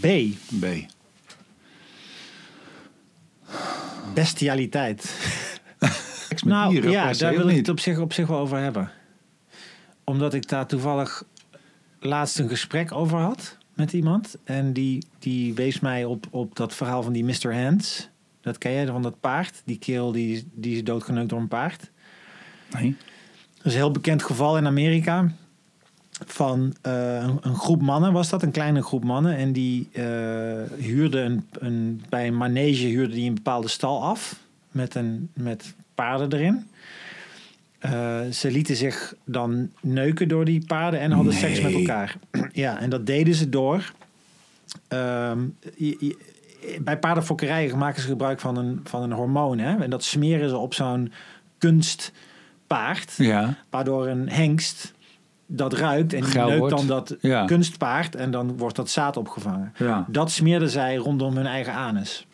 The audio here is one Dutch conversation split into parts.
B. B. Bestialiteit. Nou dieren, ja, daar wil ik het op zich, op zich wel over hebben. Omdat ik daar toevallig laatst een gesprek over had met iemand. En die, die wees mij op, op dat verhaal van die Mr. Hands. Dat ken je, van dat paard. Die kerel die, die is doodgeneukt door een paard. Nee. Dat is een heel bekend geval in Amerika. Van eh, een, een groep mannen was dat, een kleine groep mannen. En die eh huurden een, een, bij een manege huurden die een bepaalde stal af. Met, een, met paarden erin. Eh, ze lieten zich dan neuken door die paarden en hadden seks met elkaar. ja, en dat deden ze door. Ehm, je- je- bij paardenfokkerijen maken ze gebruik van een, van een hormoon. Hè? En dat smeren ze op zo'n kunstpaard. Ja. Waardoor een hengst dat ruikt en die neukt dan dat Ja. kunstpaard en dan wordt dat zaad opgevangen. Ja. Dat smeerden zij rondom hun eigen anus.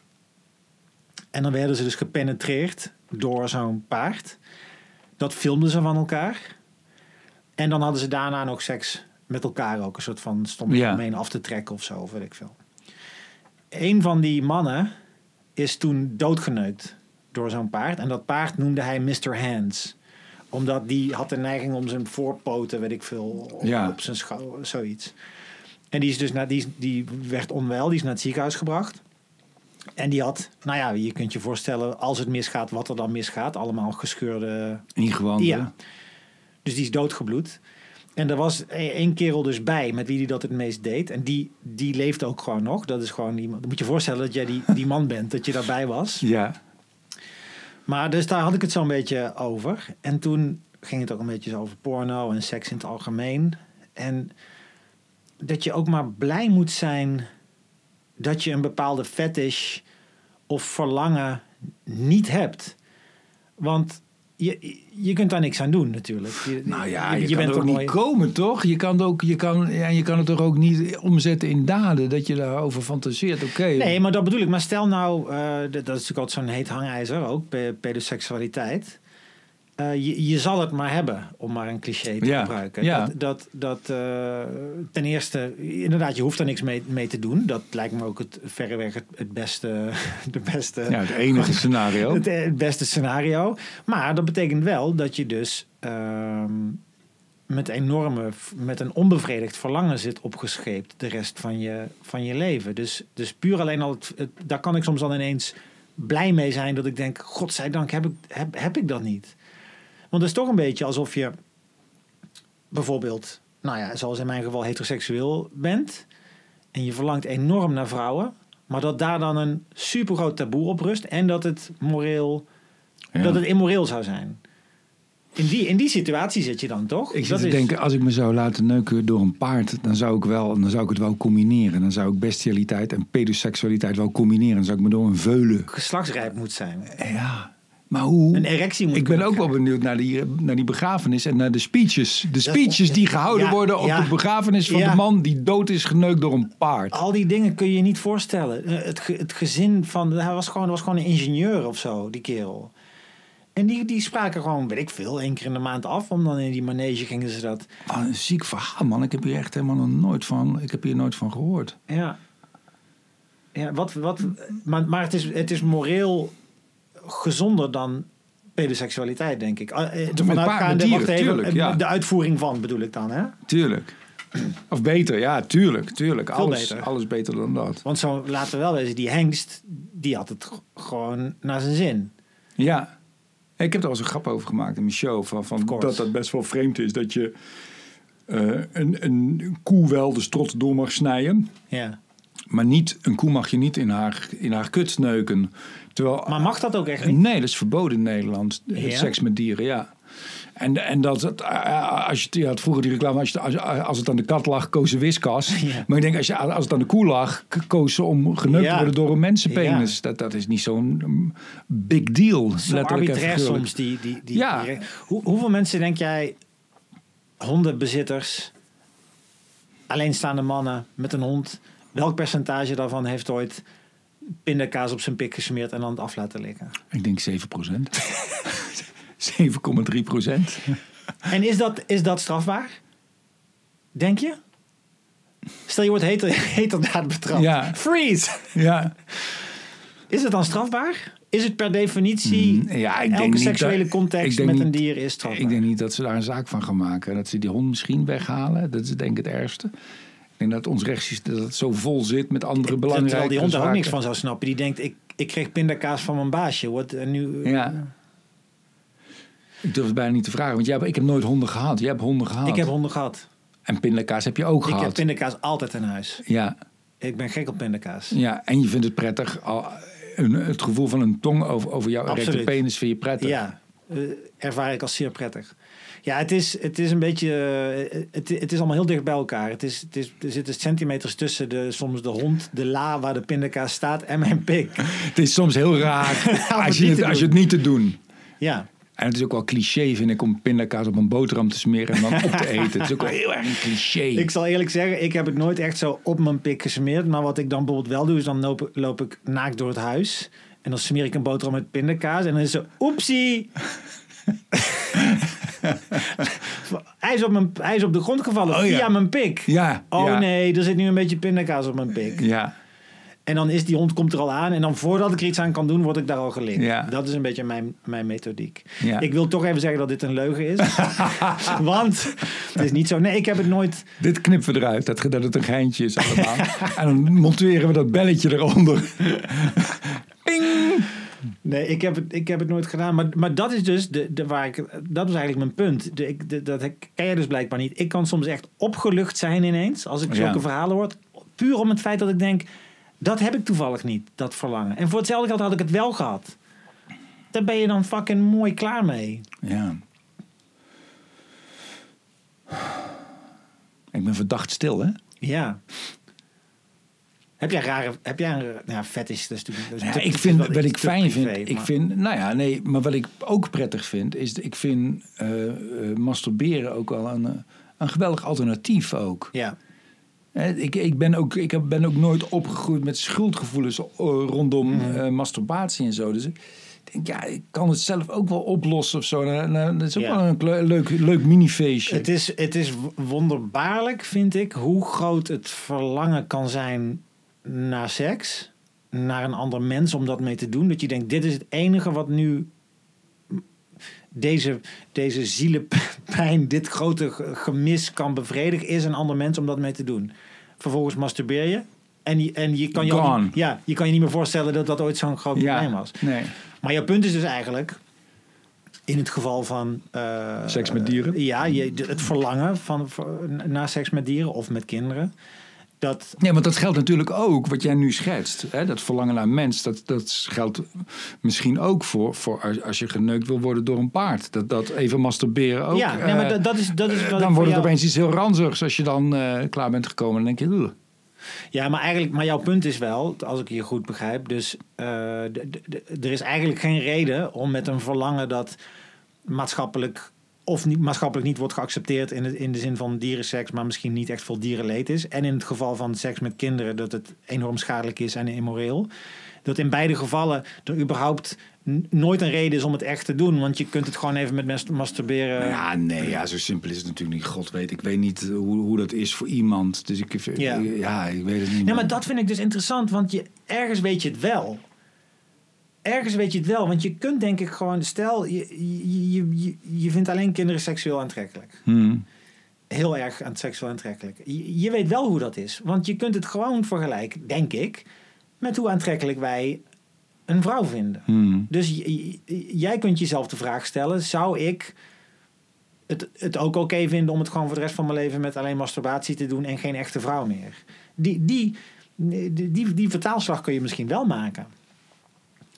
En dan werden ze dus gepenetreerd door zo'n paard. Dat filmden ze van elkaar. En dan hadden ze daarna nog seks met elkaar ook. Een soort van stond Ja. omheen af te trekken of zo, of weet ik veel. Een van die mannen is toen doodgeneukt door zo'n paard. En dat paard noemde hij Mr. Hands. Omdat die had de neiging om zijn voorpoten, weet ik veel, op, Ja. op zijn schouder, zoiets. En die, is dus naar, die, die werd onwel, die is naar het ziekenhuis gebracht. En die had, nou ja, je kunt je voorstellen, als het misgaat, wat er dan misgaat. Allemaal gescheurde Ingewanden. ja. Dus die is doodgebloed. En er was e- één kerel dus bij met wie hij dat het meest deed. En die, die leeft ook gewoon nog. Dat is gewoon iemand. Dan moet je je voorstellen dat jij die, die man bent, dat je daarbij was. Ja. Maar dus daar had ik het zo'n beetje over. En toen ging het ook een beetje over porno en seks in het algemeen. En dat je ook maar blij moet zijn dat je een bepaalde fetish of verlangen niet hebt. Want je, je kunt daar niks aan doen natuurlijk. Je, Nou ja, je, kan bent er ook niet komen, toch? Je kan, het ook, je, kan, ja, je kan het toch ook niet omzetten in daden, dat je daarover fantaseert. Oké. Nee, maar dat bedoel ik. Maar stel nou, eh, dat is natuurlijk altijd zo'n heet hangijzer ook, pe- pedoseksualiteit. Eh, je, je zal het maar hebben, om maar een cliché te Ja, gebruiken. ja. Dat, dat, dat eh, ten eerste, inderdaad, je hoeft er niks mee, mee te doen. Dat lijkt me ook het, verreweg het, het beste, de beste, Ja, het enige scenario. het, het beste scenario. Maar dat betekent wel dat je dus ehm, met enorme, met een onbevredigd verlangen zit opgescheept de rest van je, van je leven. Dus, dus puur alleen al, het, het- daar kan ik soms dan ineens blij mee zijn dat ik denk, godzijdank heb ik, heb, heb ik dat niet. Want het is toch een beetje alsof je bijvoorbeeld, nou ja, zoals in mijn geval heteroseksueel bent en je verlangt enorm naar vrouwen, maar dat daar dan een super groot taboe op rust en dat het moreel, Ja. dat het immoreel zou zijn. In die, in die situatie zit je dan toch? Ik zit dat te is denken, als ik me zou laten neuken door een paard, dan zou ik, wel, dan zou ik het wel combineren. Dan zou ik bestialiteit en pedoseksualiteit wel combineren. Dan zou ik me door een veulen. geslachtsrijp moet zijn. Ja, maar hoe? Een erectie moet ik ben ook wel benieuwd naar die, naar die begrafenis en naar de speeches. De speeches die gehouden Ja, worden op ja. de begrafenis van Ja. de man die dood is geneukt door een paard. Al die dingen kun je je niet voorstellen. Eh, Het, het gezin van... Hij was gewoon, was gewoon een ingenieur of zo, die kerel. En die, die spraken gewoon, weet ik veel, één keer in de maand af. Om dan in die manege gingen ze dat... Wat een ziek verhaal, man. Ik heb hier echt helemaal nog nooit van, ik heb hier nooit van gehoord. Ja. Ja, wat... wat maar maar het, is, het is moreel gezonder dan pedoseksualiteit, denk ik. Ah, eh, ervan Met uitgaande- paarden, dieren, even, tuurlijk, eh, ja. De uitvoering van bedoel ik dan, hè? Tuurlijk. Of beter, ja, tuurlijk, tuurlijk. Veel Alles, beter. alles beter dan dat. Want zo, laten we wel wezen, die hengst, die had het gewoon naar zijn zin. Ja. Ik heb er al eens een grap over gemaakt in mijn show. Van, van dat dat best wel vreemd is dat je eh, een, een koe wel de strot door mag snijden. Ja. Maar niet, een koe mag je niet in haar, in haar kut neuken. Terwijl, Maar mag dat ook echt niet? Nee, dat is verboden in Nederland. eh, Ja? Seks met dieren, ja. En, en dat, het, eh, als je, had vroeger die reclame, als, je, als, als het aan de kat lag, koos ze wiskas. Ja. Maar ik denk, als, je, als het aan de koe lag, koos ze om geneukt Ja. te worden door een mensenpenis. Ja. Dat, dat is niet zo'n mm, big deal. Zo letterlijk arbitrair soms. Die, die, die, Ja. die- hoe, hoeveel mensen denk jij, hondenbezitters, alleenstaande mannen met een hond, welk percentage daarvan heeft ooit pindakaas op zijn pik gesmeerd en dan het af laten liggen? Ik denk 7 procent. 7,3 procent. En is dat, is dat strafbaar? Denk je? Stel je wordt heter, heterdaad betrapt. Ja. Freeze! Ja. Is het dan strafbaar? Is het per definitie Mm, ja, ik elke denk niet seksuele dat- context met een dier is strafbaar? Ik denk niet dat ze daar een zaak van gaan maken. Dat ze die hond misschien weghalen. Dat is denk ik het ergste. Denk dat ons rechtssysteem dat het zo vol zit met andere belangrijke Terwijl die hond er ook niks van zou snappen. Die denkt, ik, ik kreeg pindakaas van mijn baasje. Wat, en nu, Ja. Ik durf het bijna niet te vragen. Want jij, ik heb nooit honden gehad. Jij hebt honden gehad. Ik heb honden gehad. En pindakaas heb je ook Ik heb gehad. pindakaas altijd in huis. Ja. Ik ben gek op pindakaas. ja, en je vindt het prettig. Al, een, het gevoel van een tong over, over jouw erecte penis vind je prettig. Ja, ervaar ik als zeer prettig. Ja, het is, het is een beetje. eh, het, het is allemaal heel dicht bij elkaar. Het is, het is, er zitten centimeters tussen de, soms de hond, de la waar de pindakaas staat en mijn pik. Het is soms heel raar als, je het, als je het niet te doen. Ja, En het is ook wel cliché, vind ik, om pindakaas op een boterham te smeren en dan op te eten. Het is ook wel heel erg een cliché. ik zal eerlijk zeggen, ik heb het nooit echt zo op mijn pik gesmeerd. Maar wat ik dan bijvoorbeeld wel doe, is dan loop, loop ik naakt door het huis. En dan smeer ik een boterham met pindakaas. En dan is zo, oepsie. hij, is op mijn, hij is op de grond gevallen Oh ja. via mijn pik. Ja. Oh ja, nee, er zit nu een beetje pindakaas op mijn pik. Ja. En dan is die hond komt er al aan. En dan voordat ik er iets aan kan doen, word ik daar al gelikt. Ja. Dat is een beetje mijn, mijn methodiek. Ja. Ik wil toch even zeggen dat dit een leugen is. Want het is niet zo. Nee, ik heb het nooit. Dit knippen we eruit, dat, dat het een geintje is allemaal. en dan monteren we dat belletje eronder. Nee, ik heb het, ik heb het nooit gedaan. Maar, maar dat is dus de, de, waar ik. Dat is eigenlijk mijn punt. De, ik, de, dat ken je dus blijkbaar niet. Ik kan soms echt opgelucht zijn ineens. Als ik zulke Ja. verhalen hoor. Puur om het feit dat ik denk. Dat heb ik toevallig niet, dat verlangen. En voor hetzelfde geld had ik het wel gehad. Daar ben je dan fucking mooi klaar mee. Ja. Ik ben verdacht stil, hè? Ja. Heb jij rare... Heb jij een... Ja, vet is dus natuurlijk... Ja, ik vind, wat ik fijn privé, vind, ik maar- vind, nou ja, nee, maar wat ik ook prettig vind, is, ik vind eh, eh, masturberen ook wel een, eh, een geweldig alternatief ook. Ja. Ik, ik, ben ook, ik ben ook nooit opgegroeid met schuldgevoelens rondom Mhm. masturbatie en zo. Dus ik denk, ja, ik kan het zelf ook wel oplossen of zo. Nou, nou, Dat is ook Ja. wel een kle- leuk, leuk minifeestje. Het is, het is wonderbaarlijk, vind ik, hoe groot het verlangen kan zijn naar seks. Naar een ander mens om dat mee te doen. Dat je denkt, dit is het enige wat nu deze, deze zielenpijn, dit grote ge- gemis kan bevredigen. Is een ander mens om dat mee te doen. Vervolgens masturbeer je. En je, en je, kan, je, ja, je kan je niet meer voorstellen dat dat ooit zo'n groot probleem was. nee. Maar jouw punt is dus eigenlijk, in het geval van... eh, Seks met dieren? Ja, je, het verlangen van, naar seks met dieren of met kinderen. Dat, Nee, want dat geldt natuurlijk ook wat jij nu schetst. Hè? Dat verlangen naar mens, dat, dat geldt misschien ook voor, voor als, als je geneukt wil worden door een paard. Dat, dat even masturberen ook. ja, nee, maar eh, dat, dat is, dat is wat dan wordt het jou- opeens iets heel ranzigs als je dan eh, klaar bent gekomen. Dan denk je, "Ugh." Ja, maar, eigenlijk, maar jouw punt is wel, als ik je goed begrijp... dus eh, er is eigenlijk geen reden om met een verlangen dat maatschappelijk... of niet, maatschappelijk niet wordt geaccepteerd in, het, in de zin van dierenseks... maar misschien niet echt veel dierenleed is. En in het geval van seks met kinderen dat het enorm schadelijk is en immoreel. Dat in beide gevallen er überhaupt nooit een reden is om het echt te doen. Want je kunt het gewoon even met mas- masturberen... Nou ja, nee, ja, zo simpel is het natuurlijk niet. God weet, ik weet niet hoe, hoe dat is voor iemand. Dus ik, Ja. ja. ik weet het niet. Nee, maar dat vind ik dus interessant, want je, ergens weet je het wel. Ergens weet je het wel, want je kunt denk ik gewoon, stel, je, je, je, je, vindt alleen kinderen seksueel aantrekkelijk. Hmm. Heel erg aan seksueel aantrekkelijk. Je, je weet wel hoe dat is, want je kunt het gewoon vergelijken, denk ik, met hoe aantrekkelijk wij een vrouw vinden. Hmm. Dus j- j- jij kunt jezelf de vraag stellen: zou ik het, het ook oké vinden om het gewoon voor de rest van mijn leven met alleen masturbatie te doen en geen echte vrouw meer? Die, die, die, die, die vertaalslag kun je misschien wel maken.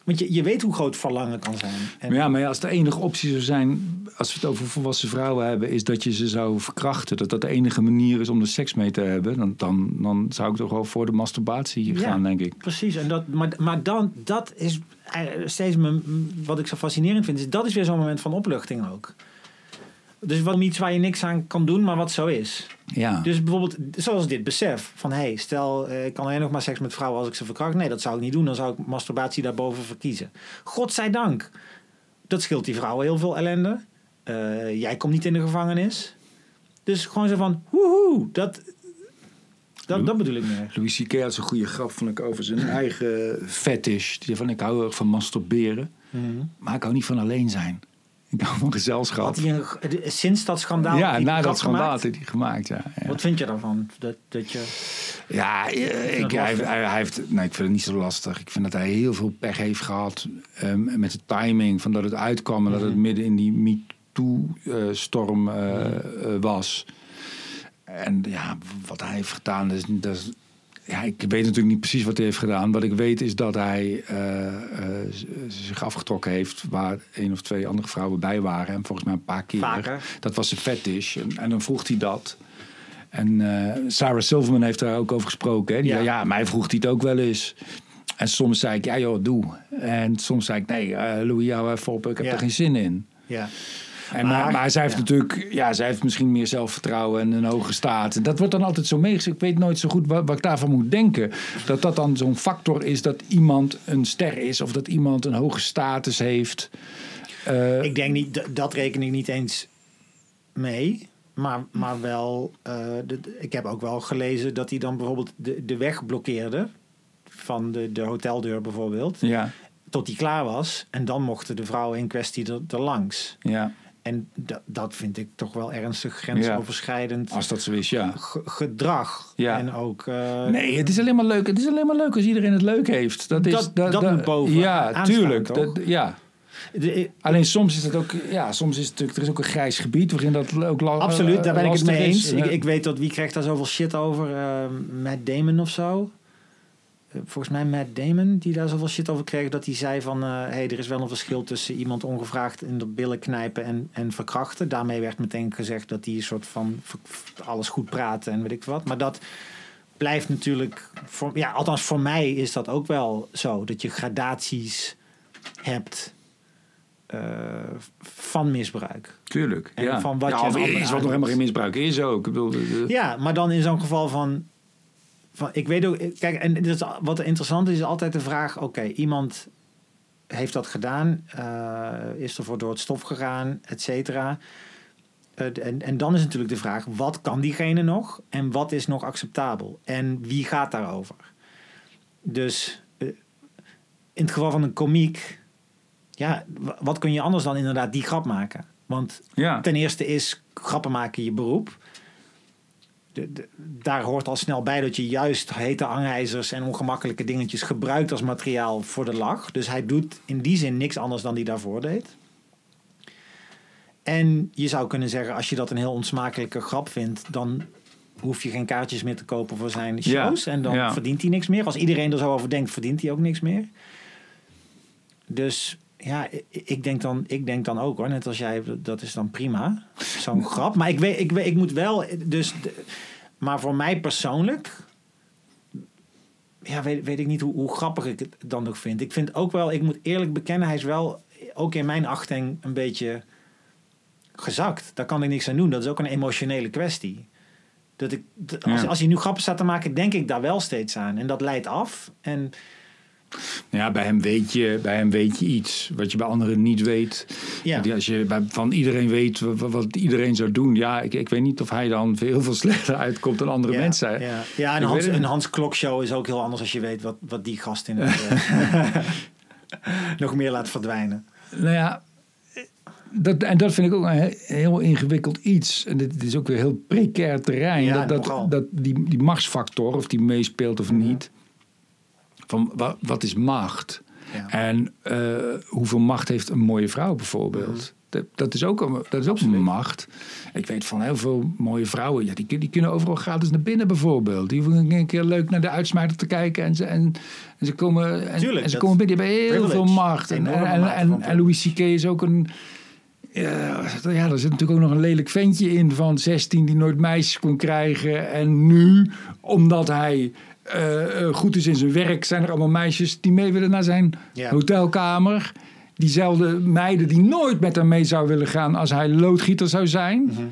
Want je, je weet hoe groot verlangen kan zijn. En, Maar ja, maar ja, als de enige optie zou zijn, als we het over volwassen vrouwen hebben, is dat je ze zou verkrachten. Dat dat de enige manier is om er seks mee te hebben. Dan, dan, dan zou ik toch wel voor de masturbatie Ja. gaan, denk ik. Precies, en dat, maar, maar dan, dat is eh, steeds wat ik zo fascinerend vind. Is, dat is weer zo'n moment van opluchting ook. Dus wat iets waar je niks aan kan doen, maar wat zo is. Ja. Dus bijvoorbeeld, zoals dit besef van hey, stel eh, ik kan alleen nog maar seks met vrouwen als ik ze verkracht. Nee, dat zou ik niet doen. Dan zou ik masturbatie daarboven verkiezen. Godzijdank. Dat scheelt die vrouwen heel veel ellende. Eh, jij komt niet in de gevangenis. Dus gewoon zo van, woehoe, dat, Dat, dat bedoel ik meer. Louis C.K. had zo'n goede grap, vond ik, over zijn eigen fetish. Die van, ik hou erg van masturberen, Mhm. maar ik hou niet van alleen zijn. Ik hou van gezelschap. Had hij een, sinds dat schandaal ja, na dat schandaal had hij die gemaakt, ja. ja. Wat vind je daarvan? Dat, dat je... Ja, eh, ik, het hij, lastig. hij, hij heeft, nee, ik vind het niet zo lastig. Ik vind dat hij heel veel pech heeft gehad ehm, met de timing van dat het uitkwam en dat Mhm. het midden in die MeToo-storm eh, eh, was. En ja, wat hij heeft gedaan, dat is, dat is- ja, ik weet natuurlijk niet precies wat hij heeft gedaan. Wat ik weet is dat hij eh, eh, zich afgetrokken heeft waar één of twee andere vrouwen bij waren. En volgens mij een paar keer. Vaker. Dat was zijn fetish. En, en dan vroeg hij dat. En eh, Sarah Silverman heeft daar ook over gesproken. Hè? Die Ja. zei, ja, mij vroeg hij het ook wel eens. En soms zei ik, ja joh, doe. En soms zei ik, nee, Louis, jou even op, ik heb Ja. er geen zin in. Ja. En maar, Maar- maar, zij heeft ja. natuurlijk, ja, zij heeft misschien meer zelfvertrouwen en een hoge staat. En dat wordt dan altijd zo meegezet. Ik weet nooit zo goed wat, wat ik daarvan moet denken. Dat dat dan zo'n factor is dat iemand een ster is of dat iemand een hoge status heeft. Eh, Ik denk niet, dat reken ik niet eens mee. Maar, maar wel, eh, de- ik heb ook wel gelezen dat hij dan bijvoorbeeld de, de weg blokkeerde. Van de, de hoteldeur bijvoorbeeld. ja, Tot die klaar was. En dan mochten de vrouwen in kwestie er, er langs. ja, En dat, vind ik toch wel ernstig grensoverschrijdend als dat zo is, ja. ge- gedrag. Ja. En ook. eh, Nee, het is alleen maar leuk. Het is alleen maar leuk als iedereen het leuk heeft. Dat, is, Dat- dat moet boven Ja, aanstaan, tuurlijk. Dat, ja. de- Alleen soms is het ook, ja, soms is het natuurlijk, er is ook een grijs gebied waarin dat ook la- Absoluut, daar ben ik het mee eens. Ik, Ja. ik weet dat wie krijgt daar zoveel shit over. eh Matt Damon of zo. Volgens mij Matt Damon, die daar zoveel shit over kreeg, dat hij zei van... eh hey, er is wel een verschil tussen iemand ongevraagd in de billen knijpen en, en verkrachten. Daarmee werd meteen gezegd dat hij een soort van alles goed praten en weet ik wat. Maar dat blijft natuurlijk... Voor, ja, althans voor mij is dat ook wel zo. Dat je gradaties hebt eh, van misbruik. Tuurlijk. En ja. van wat ja, je of is wat nog helemaal geen misbruik is ook. Ik bedoel, de- de- Ja, maar dan in zo'n geval van, van. Ik weet ook. Kijk, en is, wat interessant is, is altijd de vraag: oké, iemand heeft dat gedaan, eh, is ervoor door het stof gegaan, et cetera. Eh, en, en dan is natuurlijk de vraag: wat kan diegene nog en wat is nog acceptabel? En wie gaat daarover? Dus eh, in het geval van een komiek, ja, wa- wat kun je anders dan inderdaad die grap maken? Want ja. Ten eerste is grappen maken je beroep. De, de- daar hoort al snel bij dat je juist hete hangijzers en ongemakkelijke dingetjes gebruikt als materiaal voor de lach. Dus hij doet in die zin niks anders dan hij daarvoor deed. En je zou kunnen zeggen, als je dat een heel onsmakelijke grap vindt, dan hoef je geen kaartjes meer te kopen voor zijn Ja, shows. En dan ja. verdient hij niks meer. Als iedereen er zo over denkt, verdient hij ook niks meer. Dus ja, ik denk dan, ik denk dan ook hoor, net als jij, dat is dan prima. Zo'n grap. Maar ik, weet, ik, weet, ik moet wel, dus, maar voor mij persoonlijk, ja, weet, weet ik niet hoe, hoe grappig ik het dan nog vind. Ik vind ook wel, ik moet eerlijk bekennen, hij is wel ook in mijn achting een beetje gezakt. Daar kan ik niks aan doen. Dat is ook een emotionele kwestie. Dat ik, als, Ja. als hij nu grappen staat te maken, denk ik daar wel steeds aan. En dat leidt af. En Ja, bij hem, weet je, bij hem weet je iets wat je bij anderen niet weet. ja, Als je bij, van iedereen weet wat, wat iedereen zou doen. Ja, ik, ik weet niet of hij dan heel veel slechter uitkomt dan andere ja, mensen. Ja, ja en Ik Hans, een. Hans Klokshow is ook heel anders als je weet wat, wat die gast in het, eh, nog meer laat verdwijnen. Nou ja, dat, en dat vind ik ook een he- heel ingewikkeld iets. En dit is ook weer heel precair terrein. Ja, dat dat, dat die, die machtsfactor, of die meespeelt of niet. Van wat, wat is macht? Ja. En eh, hoeveel macht heeft een mooie vrouw bijvoorbeeld? Dat, dat is ook, een, dat is ook een macht. Ik weet van heel veel mooie vrouwen. Ja, die, die kunnen overal gratis naar binnen bijvoorbeeld. Die hoeven een keer leuk naar de uitsmijter te kijken. En ze, en, en ze komen, en, Tuurlijk, en ze komen binnen. Die hebben heel privilege. veel macht. En, en, en, Louis C.K. is ook een... Ja, ja, er zit natuurlijk ook nog een lelijk ventje in van 16 die nooit meisjes kon krijgen. En nu, omdat hij eh, eh, goed is in zijn werk, zijn er allemaal meisjes die mee willen naar zijn hotelkamer. Diezelfde meiden die nooit met hem mee zou willen gaan als hij loodgieter zou zijn. Mhm.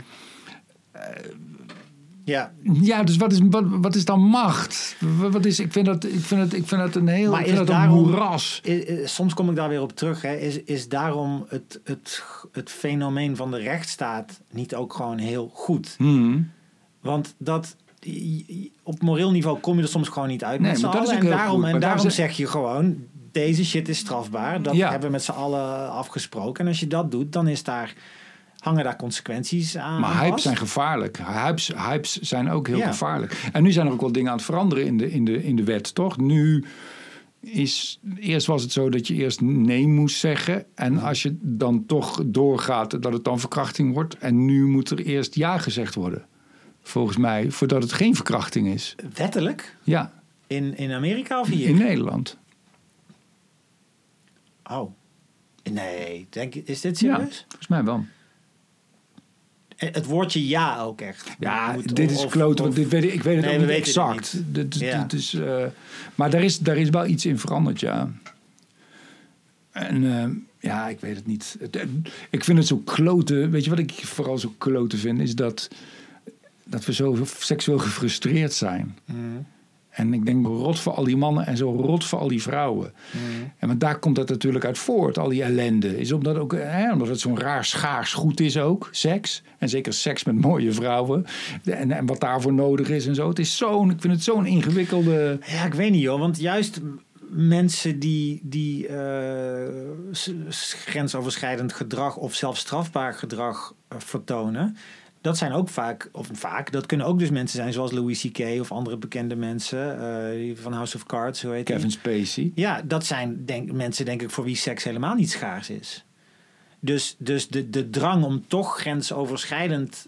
Ja, Ja, dus wat is, wat, wat is dan macht? Wat is, ik, vind dat, ik, vind dat, ik vind dat een heel Maar is dat daarom- moeras. Soms kom ik daar weer op terug. Hè. Is, is daarom het, het, het fenomeen van de rechtsstaat niet ook gewoon heel goed? Hmm. Want dat, op moreel niveau kom je er soms gewoon niet uit Nee, met maar dat is En daarom, goed. en Maar daarom zeg je gewoon, deze shit is strafbaar. Dat Ja. hebben we met z'n allen afgesproken. En als je dat doet, dan is daar, hangen daar consequenties aan Maar hypes vast. zijn gevaarlijk. Hypes, hypes zijn ook heel Ja. gevaarlijk. En nu zijn er ook wel dingen aan het veranderen in de, in de, in de wet, toch? Nu is... Eerst was het zo dat je eerst nee moest zeggen. En als je dan toch doorgaat, dat het dan verkrachting wordt. En nu moet er eerst ja gezegd worden. Volgens mij, voordat het geen verkrachting is. Wettelijk? Ja, In, in Amerika of hier? in Nederland. Oh. Nee, denk, is dit Ja, serieus? volgens mij wel. Eh, Het woordje ja ook echt. Ja, Moet- dit is kloten, want dit weet ik, weet het Nee, ook niet exact. niet. Dit, dit, Ja. dit is, eh, maar daar is, daar is wel iets in veranderd, ja. En eh, ja, ik weet het niet. Ik vind het zo kloten. Weet je wat ik vooral zo kloten vind? Is dat, dat we zo seksueel gefrustreerd zijn. Mhm. En ik denk rot voor al die mannen en zo rot voor al die vrouwen. Mhm. En want daar komt dat natuurlijk uit voort, al die ellende. Is omdat, ook, hè, omdat het zo'n raar schaars goed is ook, seks. En zeker seks met mooie vrouwen. En, en wat daarvoor nodig is en zo. Het is zo'n, ik vind het zo'n ingewikkelde... Ja, ik weet niet joh, want juist mensen die, die eh, grensoverschrijdend gedrag of zelfs strafbaar gedrag eh, vertonen, dat zijn ook vaak, of vaak, dat kunnen ook dus mensen zijn zoals Louis C.K. of andere bekende mensen eh, van House of Cards, hoe heet die? Kevin Spacey. Ja, dat zijn denk, mensen denk ik voor wie seks helemaal niet schaars is. Dus, dus de, de drang om toch grensoverschrijdend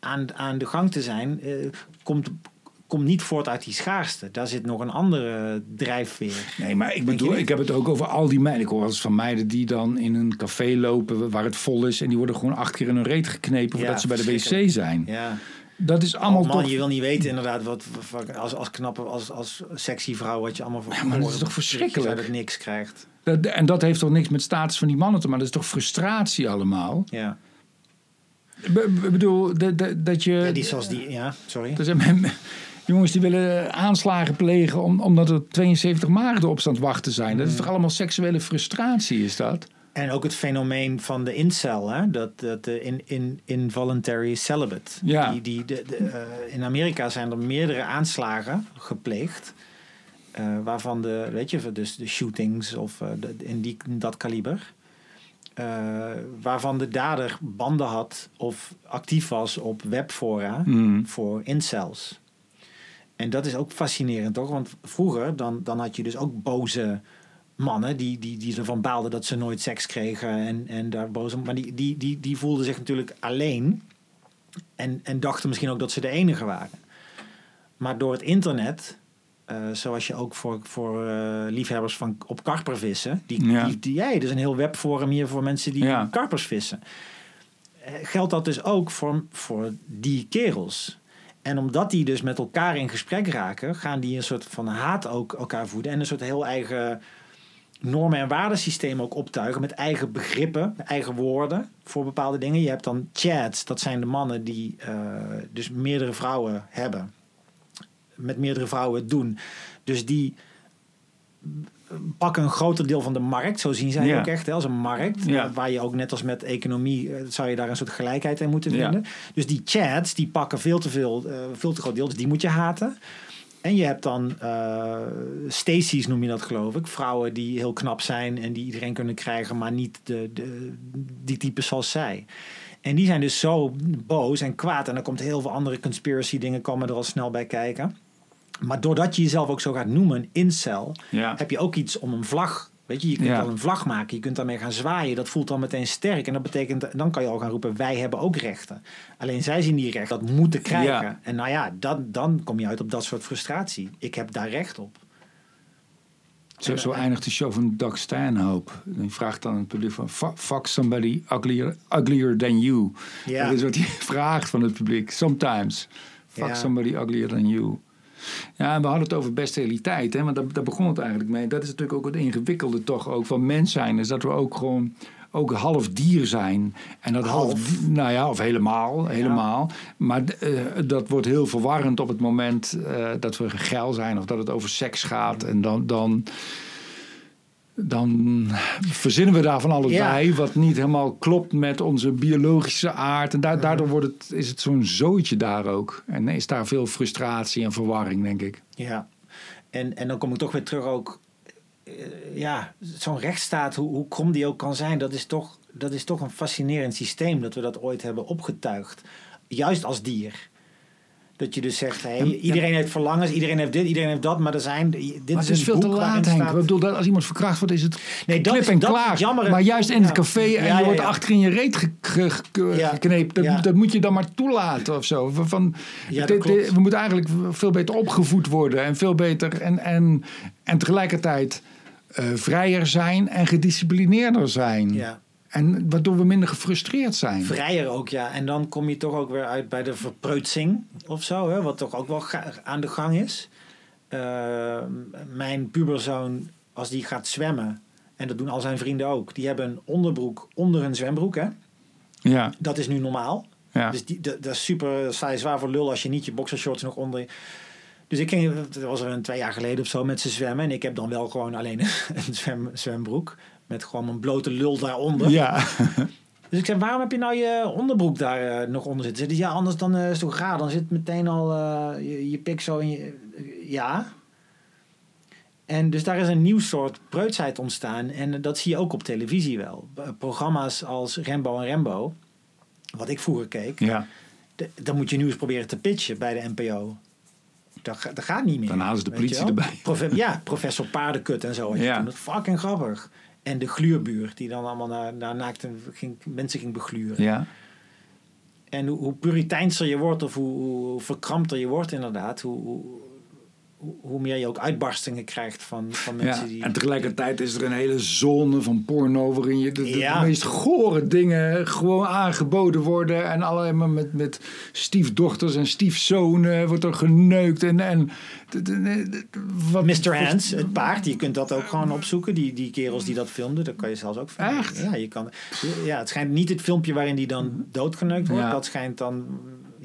aan, aan de gang te zijn, eh, komt, komt niet voort uit die schaarste. Daar zit nog een andere drijfveer. Nee, maar ik bedoel, je ik heb het ook over al die meiden. Ik hoor eens van meiden die dan in een café lopen waar het vol is. En die worden gewoon acht keer in hun reet geknepen voordat Ja, ze bij de wc zijn. Ja. Dat is allemaal oh man, toch... je wil niet weten inderdaad wat, wat- als, als knappe, als, als sexy vrouw wat je allemaal voor Ja, maar dat is toch verschrikkelijk? uit het niks krijgt. Dat- En dat heeft toch niks met status van die mannen te maken. Dat is toch frustratie allemaal? Ja. Ik bedoel, dat, dat, dat je... ja, die zoals die, ja, sorry. Er zijn jongens die willen aanslagen plegen om, omdat er 72 maagden op staan wachten zijn. Dat is toch allemaal seksuele frustratie, is dat? En ook het fenomeen van de incel, hè? dat, dat de in, in, involuntary celibate. Ja. Die, die, de, de, eh, in Amerika zijn er meerdere aanslagen gepleegd. eh, waarvan de, weet je, dus de shootings of eh, de, in die, dat kaliber. eh, waarvan de dader banden had of actief was op webfora Mm. voor incels. En dat is ook fascinerend, toch? Want vroeger dan, dan had je dus ook boze mannen die, die, die ervan baalden dat ze nooit seks kregen en, en daar boos om. Maar die, die, die, die voelden zich natuurlijk alleen en, en dachten misschien ook dat ze de enige waren. Maar door het internet, eh, zoals je ook voor, voor eh, liefhebbers van op karpervissen, die, Ja. die, die, er is een heel webforum hier voor mensen die Ja. karpers vissen. Eh, Geldt dat dus ook voor, voor die kerels? En omdat die dus met elkaar in gesprek raken, gaan die een soort van haat ook elkaar voeden. En een soort heel eigen normen- en waardesysteem ook optuigen. Met eigen begrippen, eigen woorden voor bepaalde dingen. Je hebt dan chats, dat zijn de mannen die eh, dus meerdere vrouwen hebben. Met meerdere vrouwen doen. Dus die pakken een groter deel van de markt. Zo zien zij Ja. ook echt hè, als een markt. Ja. eh, Waar je ook net als met economie eh, zou je daar een soort gelijkheid in moeten Ja. vinden. Dus die chats die pakken veel te veel, eh, veel te groot deel. Dus die moet je haten. En je hebt dan eh Stacy's noem je dat geloof ik. Vrouwen die heel knap zijn en die iedereen kunnen krijgen, maar niet de, de, die types zoals zij. En die zijn dus zo boos en kwaad. En dan komt heel veel andere conspiracy dingen komen er al snel bij kijken. Maar doordat je jezelf ook zo gaat noemen, een incel, Ja. heb je ook iets om een vlag. Weet je, je kunt Ja. al een vlag maken, je kunt daarmee gaan zwaaien. Dat voelt dan meteen sterk. En dat betekent, dan kan je al gaan roepen, wij hebben ook rechten. Alleen zij zien die rechten, dat moeten krijgen. Ja. En nou ja, dat, dan kom je uit op dat soort frustratie. Ik heb daar recht op. Zo, zo eindigt de show van Doug Stanhope. Die vraagt dan aan het publiek van... "Fuck- somebody uglier, uglier than you. Dat is wat hij vraagt van het publiek. Sometimes. Fuck somebody uglier than you. Ja, en we hadden het over bestialiteit. Hè? Want daar, daar begon het eigenlijk mee. Dat is natuurlijk ook het ingewikkelde toch ook van mens zijn. Is dat we ook gewoon ook half dier zijn. En dat half, Half. nou ja, of helemaal, helemaal. Maar eh, dat wordt heel verwarrend op het moment eh, dat we geil zijn of dat het over seks gaat. En dan, dan dan verzinnen we daar van alles Ja. bij. Wat niet helemaal klopt met onze biologische aard. En da- daardoor wordt het, is het zo'n zooitje daar ook. En is daar veel frustratie en verwarring, denk ik. Ja, en, en dan kom ik toch weer terug ook. eh, ja, zo'n rechtsstaat, hoe, hoe krom die ook kan zijn, dat is, toch, dat is toch een fascinerend systeem dat we dat ooit hebben opgetuigd. Juist als dier. Dat je dus zegt, hey, iedereen heeft verlangens, iedereen heeft dit, iedereen heeft dat, maar er zijn. Dit Maar is het is veel te laat, Henk. staat- Ik bedoel, als iemand verkracht wordt, is het Nee, dat is- en dat klaar. jammer. Maar juist in het café en Ja, je ja, wordt ja. achter in je reet ge- ge- ge- Ja. geknepen. Dat, moet je dan maar toelaten of zo. Van, dit- we moeten eigenlijk veel beter opgevoed worden. En veel beter en, en, en tegelijkertijd eh, vrijer zijn en gedisciplineerder zijn. Ja. En waardoor we minder gefrustreerd zijn. Vrijer ook, ja. En dan kom je toch ook weer uit bij de verpreutsing of zo, hè, wat toch ook wel aan de gang is. Eh, mijn puberzoon, als die gaat zwemmen, en dat doen al zijn vrienden ook, die hebben een onderbroek onder een zwembroek. Hè? Ja, Dat is nu normaal. ja. Dus die, dat, dat is super, sta je zwaar voor lul als je niet je boxershorts nog onder. je- Dus ik ging, dat was er een twee jaar geleden of zo met ze zwemmen. En ik heb dan wel gewoon alleen een zwem, zwembroek. Met gewoon een blote lul daaronder. ja. Dus ik zei, waarom heb je nou je onderbroek daar eh, nog onder zitten? Ze zei, ja, anders dan eh, is het raar. Dan zit meteen al eh, je, je pik zo in je... ja. En dus daar is een nieuw soort preutsheid ontstaan. En dat zie je ook op televisie wel. Programma's als Rembo en Rembo, wat ik vroeger keek... ja. dan moet je nu eens proberen te pitchen bij de NPO. Dat, dat gaat niet meer. Dan halen ze de politie erbij. Profe- ja, professor Paardenkut en zo. Ja. Dat is fucking grappig. En de gluurbuur, die dan allemaal naar, naar naakte ging, mensen ging begluren. ja. En hoe, hoe puriteinser je wordt, of hoe, hoe verkrampter je wordt inderdaad, hoe, hoe, hoe- hoe meer je ook uitbarstingen krijgt van, van mensen Ja, die... en tegelijkertijd is er een hele zone van porno waarin je de, de- de Ja. meest gore dingen gewoon aangeboden worden. En alleen maar met, met stiefdochters en stiefzonen wordt er geneukt. En, en de- de- de- de- wat, Mr. Hands, het paard, je kunt dat ook gewoon opzoeken. Die, die kerels die dat filmden, dat kan je zelfs ook vinden. Echt? Ja, je kan, ja, het schijnt niet het filmpje waarin die dan doodgeneukt wordt. Ja. Dat schijnt dan,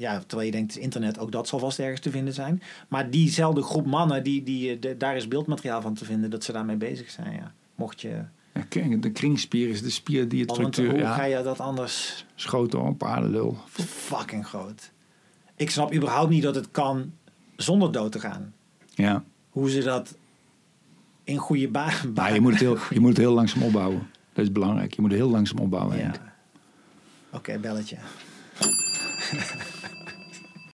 ja, terwijl je denkt, internet, ook dat zal vast ergens te vinden zijn. Maar diezelfde groep mannen, die, die, eh, de- daar is beeldmateriaal van te vinden, dat ze daarmee bezig zijn. Ja. Mocht je, Ja, de kringspier is de spier die het want hoe structuur... ga Ja, je dat anders schoten op paardenlul. fucking groot? Ik snap überhaupt niet dat het kan zonder dood te gaan. Ja. Hoe ze dat in goede baan... Maar je moet, het heel, je moet het heel langzaam opbouwen. Dat is belangrijk. Je moet het heel langzaam opbouwen. Ja. Oké, belletje.